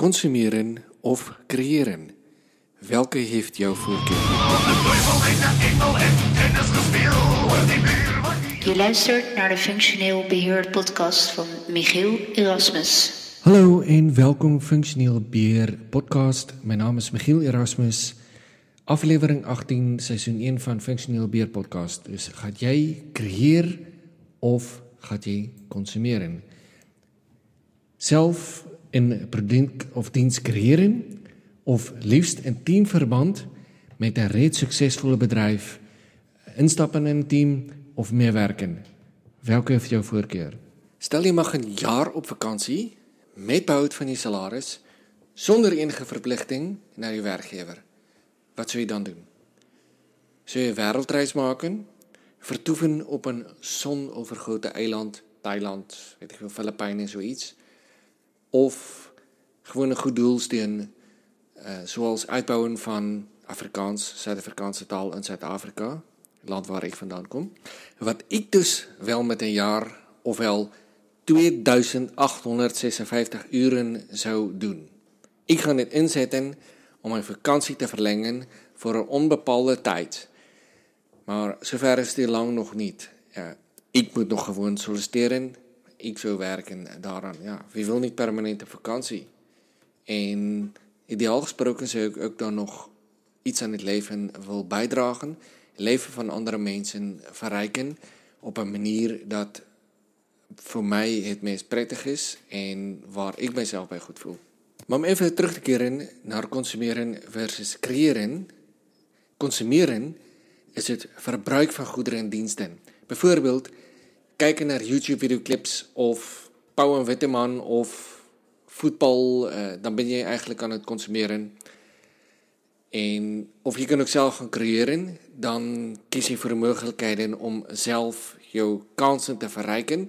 consumeren of creëren? Welke heeft jouw voorkeur? Je luistert naar de Functioneel Beheer podcast van Michiel Erasmus. Hallo en welkom Functioneel Beheer podcast. Mijn naam is Michiel Erasmus. Aflevering 18, seizoen 1 van Functioneel Beheer podcast. Dus gaat jij creëren of gaat jy consumeren? Self 'n produk of diens creëren of liefst in teamverband met 'n reeds suksesvolle bedryf, instap in 'n team of meewerken. Welke is jou voorkeur? Stel jy mag 'n jaar op vakansie met behoud van jou salaris sonder enige verpligting na jou werkgewer. Wat sou jy dan doen? Sou jy 'n wêreldreis maak? Vertoeven op 'n sonovergote eiland, Thailand, weet ek veel Filippyne en so iets? Of gewoon 'n goed uh soos uitbouing van Afrikaans, Suid-Afrikaanse taal in Suid-Afrika, land waar ek vandaan kom. Wat ek dus wel met 'n jaar ofwel 2856 ure sou doen. Ek gaan dit inset in om my vakansie te verleng vir 'n onbepaalde tyd. Maar sover is dit lank nog nie. Ja, ek moet nog gewoon solliciteer ek sou werk en daaraan ja, wie wil nie permanente vakansie? En ideaal gesproke sou ek ook dan nog iets aan dit lewe wil bydra, lewe van ander mense verryken op 'n manier dat vir my het mees prettig is en waar ek myself by goed voel. Maar om effe terug te keer in na konsumeren versus creëren. Konsumeren is dit verbruik van goedere en dienste. Byvoorbeeld kyk na YouTube video klips of Pau en Witteman of voetbal, uh, dan ben jy eintlik aan dit konsumeren. En of jy kan ook self gaan creëer, dan kies jy vir moontlikhede om self jou kansse te verryken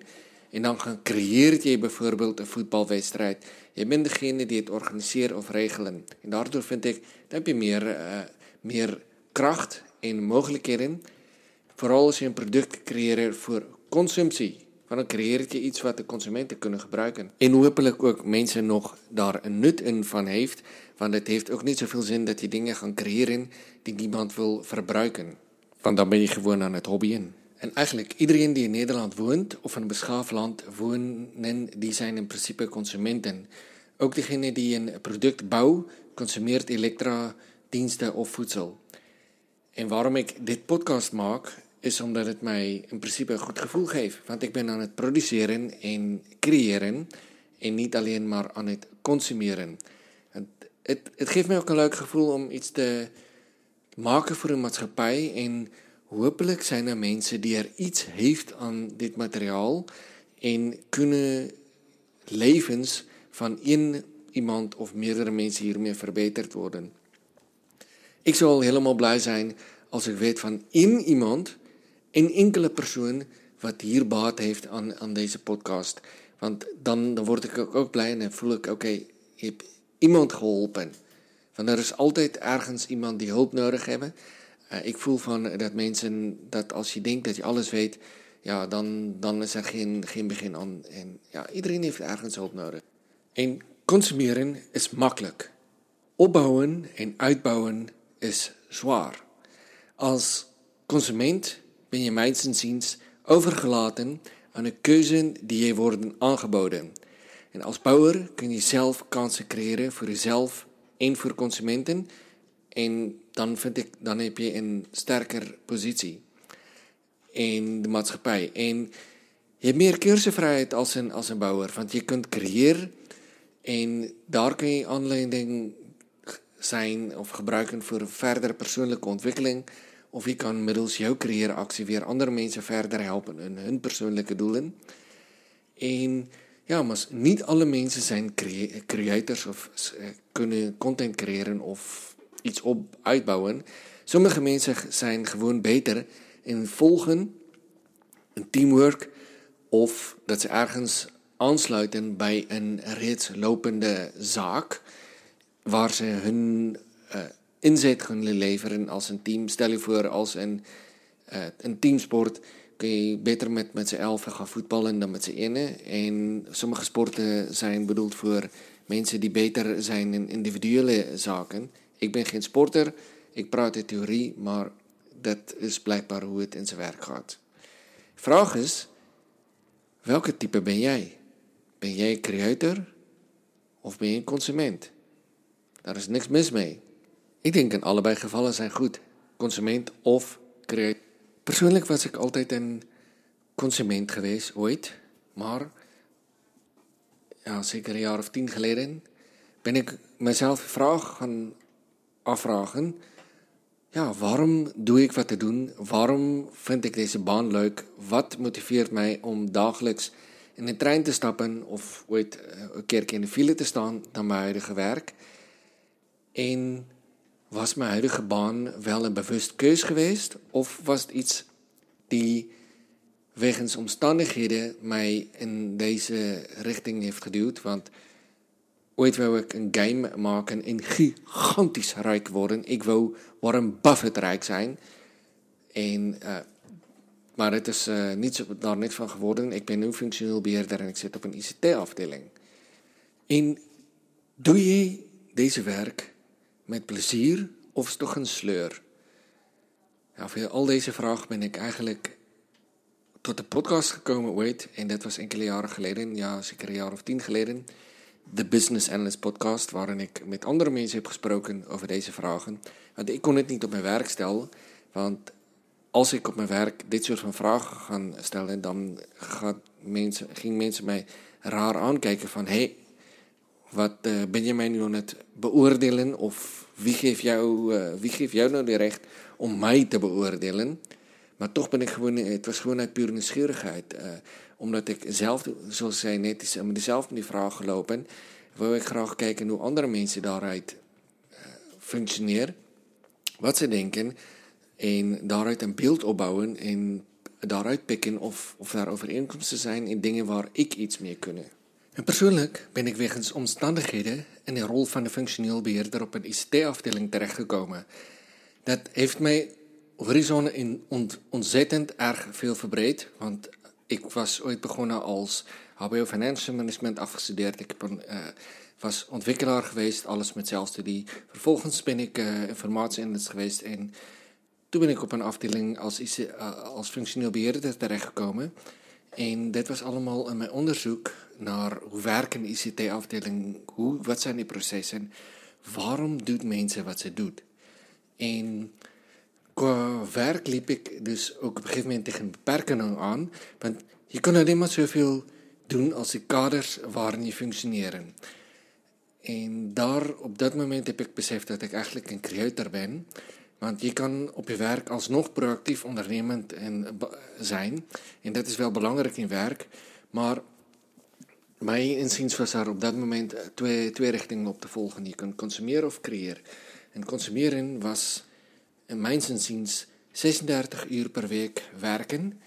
en dan gaan creëer jy byvoorbeeld 'n voetbalwedstryd. Jy ben degene die dit organiseer of regel en daardeur vind ek dat jy meer uh, meer krag en moontlikhede veral as jy 'n produk creëer vir konsumpsie. Want dan creëer jy iets wat 'n konsument te kan gebruik en hopelik ook mense nog daar 'n nut in van heeft, want dit heeft ook nie soveel sin dat jy dinge gaan creëer die niemand wil verbruik nie. Want dan ben jy gewoon aan 'n hobby in. En eigenlijk iedereen die in Nederland woont of in een beschaafd land wonen, die zijn in principe consumenten. Ook degene die een product bouwt, consumeert elektra, diensten of voedsel. En waarom ik dit podcast maak, is omdat het mij in principe een goed gevoel geeft. Want ik ben aan het produceren en creëren en niet alleen maar aan het consumeren. Het, het, het geeft mij ook een leuk gevoel om iets te maken voor een maatschappij en hopelik zijn er mensen die er iets heeft aan dit materiaal en kunnen levens van een iemand of meerdere mensen hiermee verbeterd worden. Ik zal helemaal blij zijn als ik weet van één iemand, een enkele persoon wat hier baat heeft aan, aan deze podcast. Want dan, dan word ik ook, ook blij en voel ik, oké, je hebt iemand geholpen. Want er is altijd ergens iemand die hulp nodig hebben. Uh, ik voel van dat mensen, dat als je denkt dat je alles weet, ja, dan, dan is er geen, geen begin aan. En ja, iedereen heeft ergens hulp nodig. En consumeren is makkelijk. Opbouwen en uitbouwen is zwaar. Als consument ben je mijns overgelaten aan de keuze die je worden aangeboden. En als bouwer kun je zelf kansen creëren voor jezelf en voor consumenten. En dan vind ek dan heb jy 'n sterker posisie in die maatskappy en jy het meer keusevryheid as 'n as 'n bouer want jy kan creëer en daar kan jy aanleiding sien of gebruik vir verdere persoonlike ontwikkeling of jy kan middels jou creëer aksie weer ander mense verder help in hun persoonlike doele en ja maar nie alle mense zijn creators of kunnen content creëren of iets op uitbouwen. Sommige mensen zijn gewoon beter in volgen, een teamwork of dat ze ergens aansluiten bij een reeds lopende zaak waar ze hun uh, inzet kunnen leveren als een team. Stel je voor als een, uh, een teamsport kun je beter met, met z'n elfen gaan voetballen dan met z'n ene. En sommige sporten zijn bedoeld voor mensen die beter zijn in individuele zaken. Ik ben geen sporter, ik praat in theorie, maar dat is blijkbaar hoe het in zijn werk gaat. Vraag is, welke type ben jij? Ben jij creator of ben je een consument? Daar is niks mis mee. Ik denk in allebei gevallen zijn goed. Consument of creator. Persoonlijk was ik altijd een consument geweest, ooit. Maar, ja, zeker een jaar of tien geleden, ben ik mezelf de vraag gaan afvragen. Ja, waarom doe ik wat te doen? Waarom vind ik deze baan leuk? Wat motiveert mij om dagelijks in de trein te stappen of ooit eh, een keer in de file te staan naar mijn huidige werk? En was mijn huidige baan wel een bewust keus geweest? Of was het iets die wegens omstandigheden mij in deze richting heeft geduwd? Want ooit wou ik een game maken en gigantisch rijk worden. Ik wou Warren Buffett rijk zijn. En, uh, maar het is uh, niet, daar niks van geworden. Ik ben nu functioneel beheerder en ik zit op een ICT-afdeling. En doe je deze werk met plezier of is toch een sleur? Ja, voor al deze vragen ben ik eigenlijk tot de podcast gekomen ooit. En dat was enkele jaren geleden, ja zeker een jaar of tien geleden. De Business Analyst podcast, waarin ik met andere mensen heb gesproken over deze vragen. Want ik kon het niet op mijn werk stellen, want als ik op mijn werk dit soort van vragen ga stellen, dan gaat mensen, gingen mensen mij raar aankijken van... Hey, wat uh, ben je mij nu aan het beoordelen? Of wie geeft, jou, uh, wie geeft jou nou de recht om mij te beoordelen? Maar toch ben ik gewoon, het was gewoon uit pure nieuwsgierigheid. Uh, omdat ik zelf, zoals zij net is, met dezelfde die vraag gelopen, wil ik graag kijken hoe andere mensen daaruit functioneren. Wat ze denken en daaruit een beeld opbouwen en daaruit pikken of, of daar overeenkomsten zijn in dingen waar ik iets mee kunnen. En persoonlijk ben ik wegens omstandigheden in de rol van de functioneel beheerder op een ICT-afdeling terechtgekomen. Dat heeft mij horizon in ont ontzettend erg veel verbreed, want ik was ooit begonnen als HBO Financial Management afgestudeerd. Ik een, uh, was ontwikkelaar geweest, alles met zelfstudie. Vervolgens ben ik uh, informatieanalist geweest en toen ben ik op een afdeling als, IC, uh, als functioneel beheerder terechtgekomen. En dit was allemaal in mijn onderzoek naar hoe werken ICT-afdeling, hoe, wat zijn die processen, waarom doet mensen wat ze doet. En qua werk liep ik dus ook op een gegeven moment tegen beperkingen aan, want je kan alleen maar zoveel doen als de kaders waarin je functioneren. En daar, op dat moment heb ik beseft dat ik eigenlijk een creator ben. Want je kan op je werk alsnog proactief ondernemend en zijn. En dat is wel belangrijk in werk. Maar mijn inziens was er op dat moment twee, twee richtingen op te volgen. Je kunt consumeren of creëren. En consumeren was in mijn inziens 36 uur per week werken.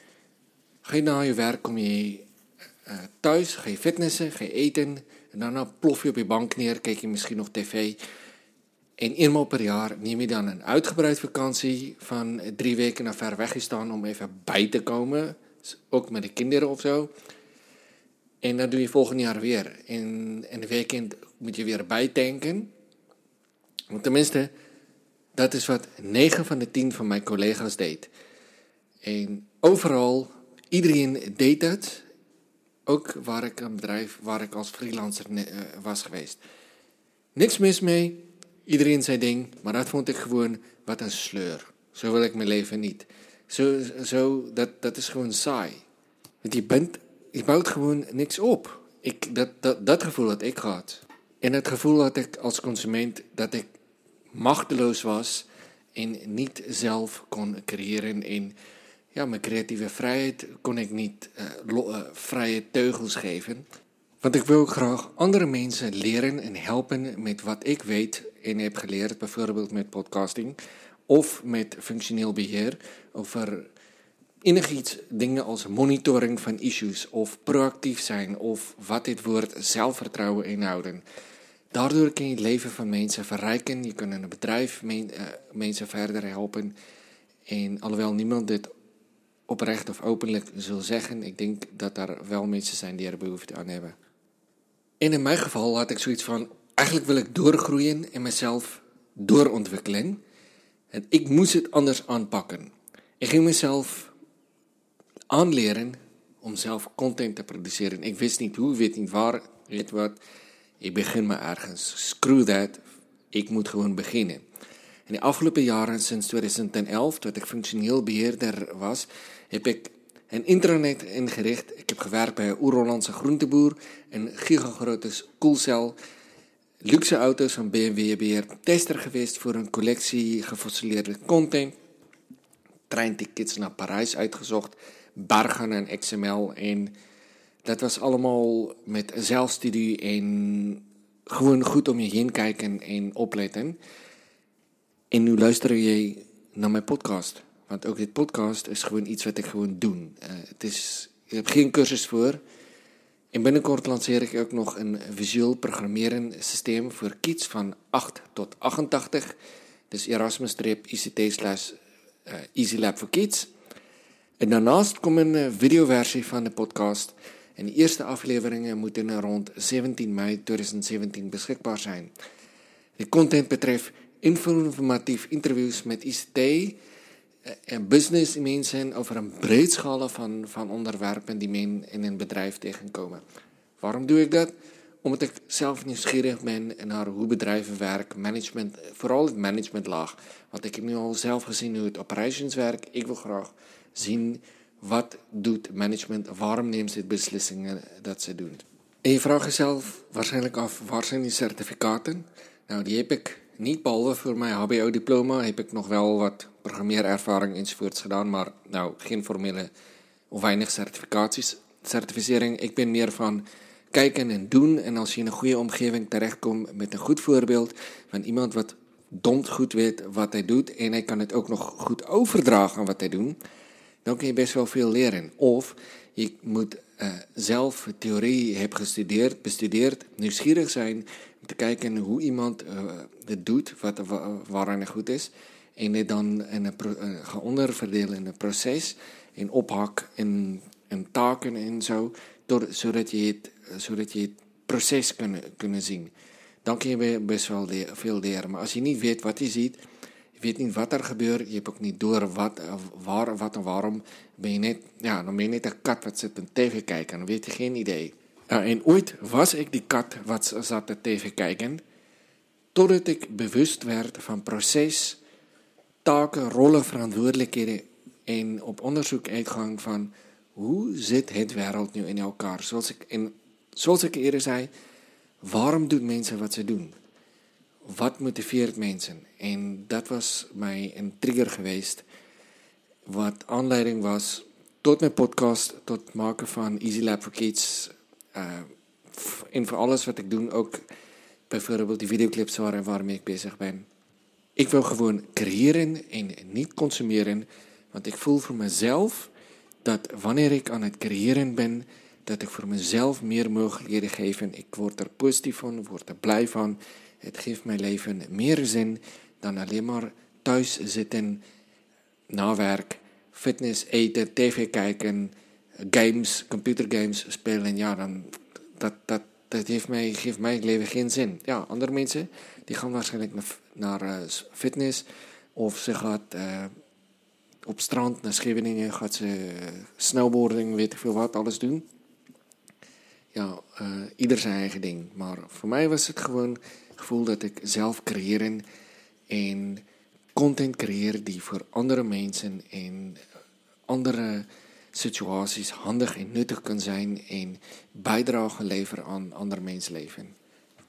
Ga je je werk, kom je uh, thuis, ga je fitnessen, ga je eten. En daarna plof je op je bank neer, kijk je misschien nog tv. En eenmaal per jaar neem je dan een uitgebreid vakantie van drie weken naar ver weg gestaan om even bij te komen. Ook met de kinderen of zo. En dat doe je volgend jaar weer. En in de weekend moet je weer bijtanken. Want tenminste, dat is wat 9 van de 10 van mijn collega's deed. En overal, iedereen deed dat. Ook waar ik een bedrijf, waar ik als freelancer uh, was geweest. Niks mis mee, iedereen zijn ding, maar dat vond ik gewoon wat een sleur. Zo wil ik mijn leven niet. Zo, zo dat, dat is gewoon saai. Want je, bent, je bouwt gewoon niks op. Ik, dat, dat, dat gevoel had ik gehad. En het gevoel had ik als consument dat ik machteloos was en niet zelf kon creëren. En ja, mijn creatieve vrijheid kon ik niet uh, vrije teugels geven. Want ik wil graag andere mensen leren en helpen met wat ik weet en heb geleerd, bijvoorbeeld met podcasting of met functioneel beheer, over iets, dingen als monitoring van issues of proactief zijn of wat dit woord zelfvertrouwen inhouden. Daardoor kun je het leven van mensen verrijken, je kunt een bedrijf uh, mensen verder helpen. En alhoewel niemand dit oprecht of openlijk zal zeggen, ik denk dat er wel mensen zijn die er behoefte aan hebben. En in mijn geval had ik zoiets van, eigenlijk wil ik doorgroeien en mezelf doorontwikkelen. En ik moest het anders aanpakken. Ik ging mezelf aanleren om zelf content te produceren. Ik wist niet hoe, weet niet waar, weet wat. Ik begin maar ergens. Screw that. Ik moet gewoon beginnen. In de afgelopen jaren, sinds 2011, toen ik functioneel beheerder was, heb ik een intranet ingericht. Ik heb gewerkt bij een Oer-Hollandse groenteboer, een gigagrote koelcel, luxe auto's van BMW beheer, tester geweest voor een collectie gefossileerde content, treintickets naar Parijs uitgezocht, bergen en XML en dat was allemaal met zelfstudie en gewoon goed om je heen kijken en opletten. En nu luister je naar mijn podcast. Want ook dit podcast is gewoon iets wat ik gewoon doe. Uh, het is, ik heb geen cursus voor. En binnenkort lanceer ik ook nog een visueel programmeren systeem voor kids van 8 tot 88. Dus Erasmus-ICT slash uh, Easy Lab voor Kids. En daarnaast komt een uh, videoversie van de podcast. En de eerste afleveringen moeten rond 17 mei 2017 beschikbaar zijn. De content betreft informatief interviews met ICT en businessmensen over een breed scala van, van onderwerpen die men in een bedrijf tegenkomen. Waarom doe ik dat? Omdat ik zelf nieuwsgierig ben naar hoe bedrijven werken, management, vooral het managementlaag. Want ik heb nu al zelf gezien hoe het operations werkt. Ik wil graag zien wat doet management, waarom neemt ze beslissingen dat ze doen. En je vraagt jezelf waarschijnlijk af, waar zijn die certificaten? Nou, die heb ik niet, behalve voor mijn HBO-diploma heb ik nog wel wat programmeerervaring enzovoorts gedaan, maar nou, geen formele of weinig certificaties, certificering. Ik ben meer van kijken en doen. En als je in een goede omgeving terechtkomt met een goed voorbeeld van iemand wat dom goed weet wat hij doet en hij kan het ook nog goed overdragen aan wat hij doet, dan kun je best wel veel leren. Of je moet uh, zelf theorie hebben gestudeerd, bestudeerd, nieuwsgierig zijn om te kijken hoe iemand uh, het doet, wat, waaraan hij goed is. En dit dan in een, uh, gaan onderverdelen in een proces, in ophak, in, in taken en zo, zodat, je het, zodat je het proces kunnen, kunnen zien. Dan kun je best wel veel leren. Maar als je niet weet wat je ziet, weet niet wat er gebeurt. Je hebt ook niet door wat, waar, wat en waarom. Ben je net, ja, dan ben je net een kat wat zit een tv kijken. Dan weet je geen idee. en ooit was ik die kat wat zat te tv kijken. Totdat ik bewust werd van proces, taken, rollen, verantwoordelijkheden. En op onderzoek uitgang van hoe zit het wereld nu in elkaar. Zoals ik, in, zoals ik eerder zei, waarom doen mensen wat ze doen? wat motiveert mensen? En dat was mij een trigger geweest. Wat aanleiding was tot mijn podcast, tot het maken van Easy Lab for Kids. Uh, en voor alles wat ik doe, ook bijvoorbeeld die videoclips waar, waarmee ik bezig ben. Ik wil gewoon creëren en niet consumeren. Want ik voel voor mezelf dat wanneer ik aan het creëren ben, dat ik voor mezelf meer mogelijkheden geef. Ik word er positief van, word er blij van. Het geeft mijn leven meer zin dan alleen maar thuis zitten, na werk, fitness, eten, tv kijken, games, computergames spelen. Ja, dan, dat, dat, dat heeft mij, geeft mijn leven geen zin. Ja, andere mensen die gaan waarschijnlijk naar, naar uh, fitness of ze gaat uh, op strand naar Scheveningen, gaat ze uh, snowboarding, weet ik veel wat, alles doen. Ja, ieder zijn eigen ding. Maar voor mij was het gewoon gevoel dat ik zelf creëren en content creëer die voor andere mensen en andere situaties handig en nuttig kan zijn en bijdrage leveren aan andere mensleven.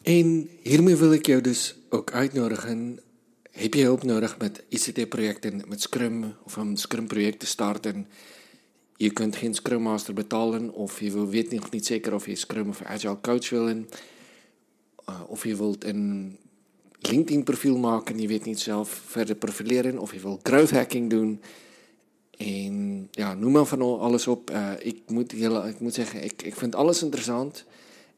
En hiermee wil ik jou dus ook uitnodigen. Heb je hulp nodig met ICT-projecten, met Scrum of een Scrum-project te starten? Je kunt geen Scrum Master betalen of je weet nog niet zeker of je Scrum of Agile Coach wil uh, of je wilt een LinkedIn profiel maken, je weet niet zelf verder profileren, of je wilt growth doen. En ja, noem maar van alles op. Uh, ik, moet heel, ik moet zeggen, ik, ik vind alles interessant.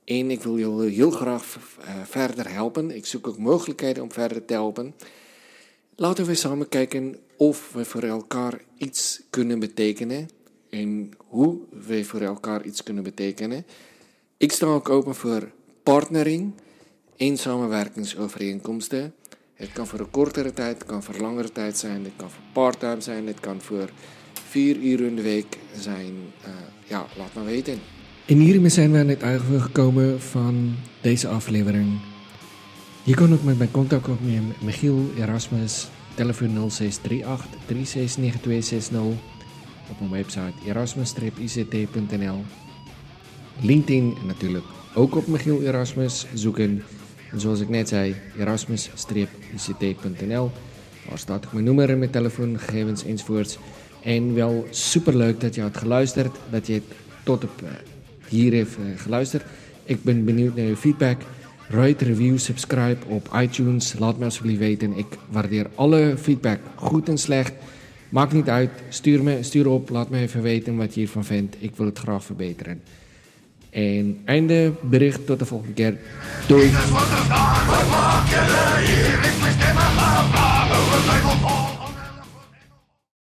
En ik wil je heel graag uh, verder helpen. Ik zoek ook mogelijkheden om verder te helpen. Laten we samen kijken of we voor elkaar iets kunnen betekenen. En hoe we voor elkaar iets kunnen betekenen. Ik sta ook open voor partnering en samenwerkingsovereenkomsten. Het kan voor een kortere tijd, het kan voor langere tijd zijn, het kan voor part-time zijn, het kan voor vier uur in de week zijn. Uh, ja, laat maar weten. En hiermee zijn we aan het einde gekomen van deze aflevering. Je kan ook met mij contact opnemen. Michiel Erasmus, telefoon 0638 369260 op mijn website erasmus-ict.nl. LinkedIn natuurlijk ook op Michiel Erasmus zoeken. En zoals ik net zei, erasmus-ict.nl. Daar staat ook mijn nummer en mijn telefoongegevens enzovoorts. En wel superleuk dat je had geluisterd, dat je tot op eh, hier heeft eh, geluisterd. Ik ben benieuwd naar je feedback. Write review, subscribe op iTunes. Laat me alsjeblieft weten. Ik waardeer alle feedback, goed en slecht. Maakt niet uit, stuur, me, stuur op, laat me even weten wat je hiervan vindt. Ik wil het graag verbeteren. En einde bericht, tot de volgende keer. Doei!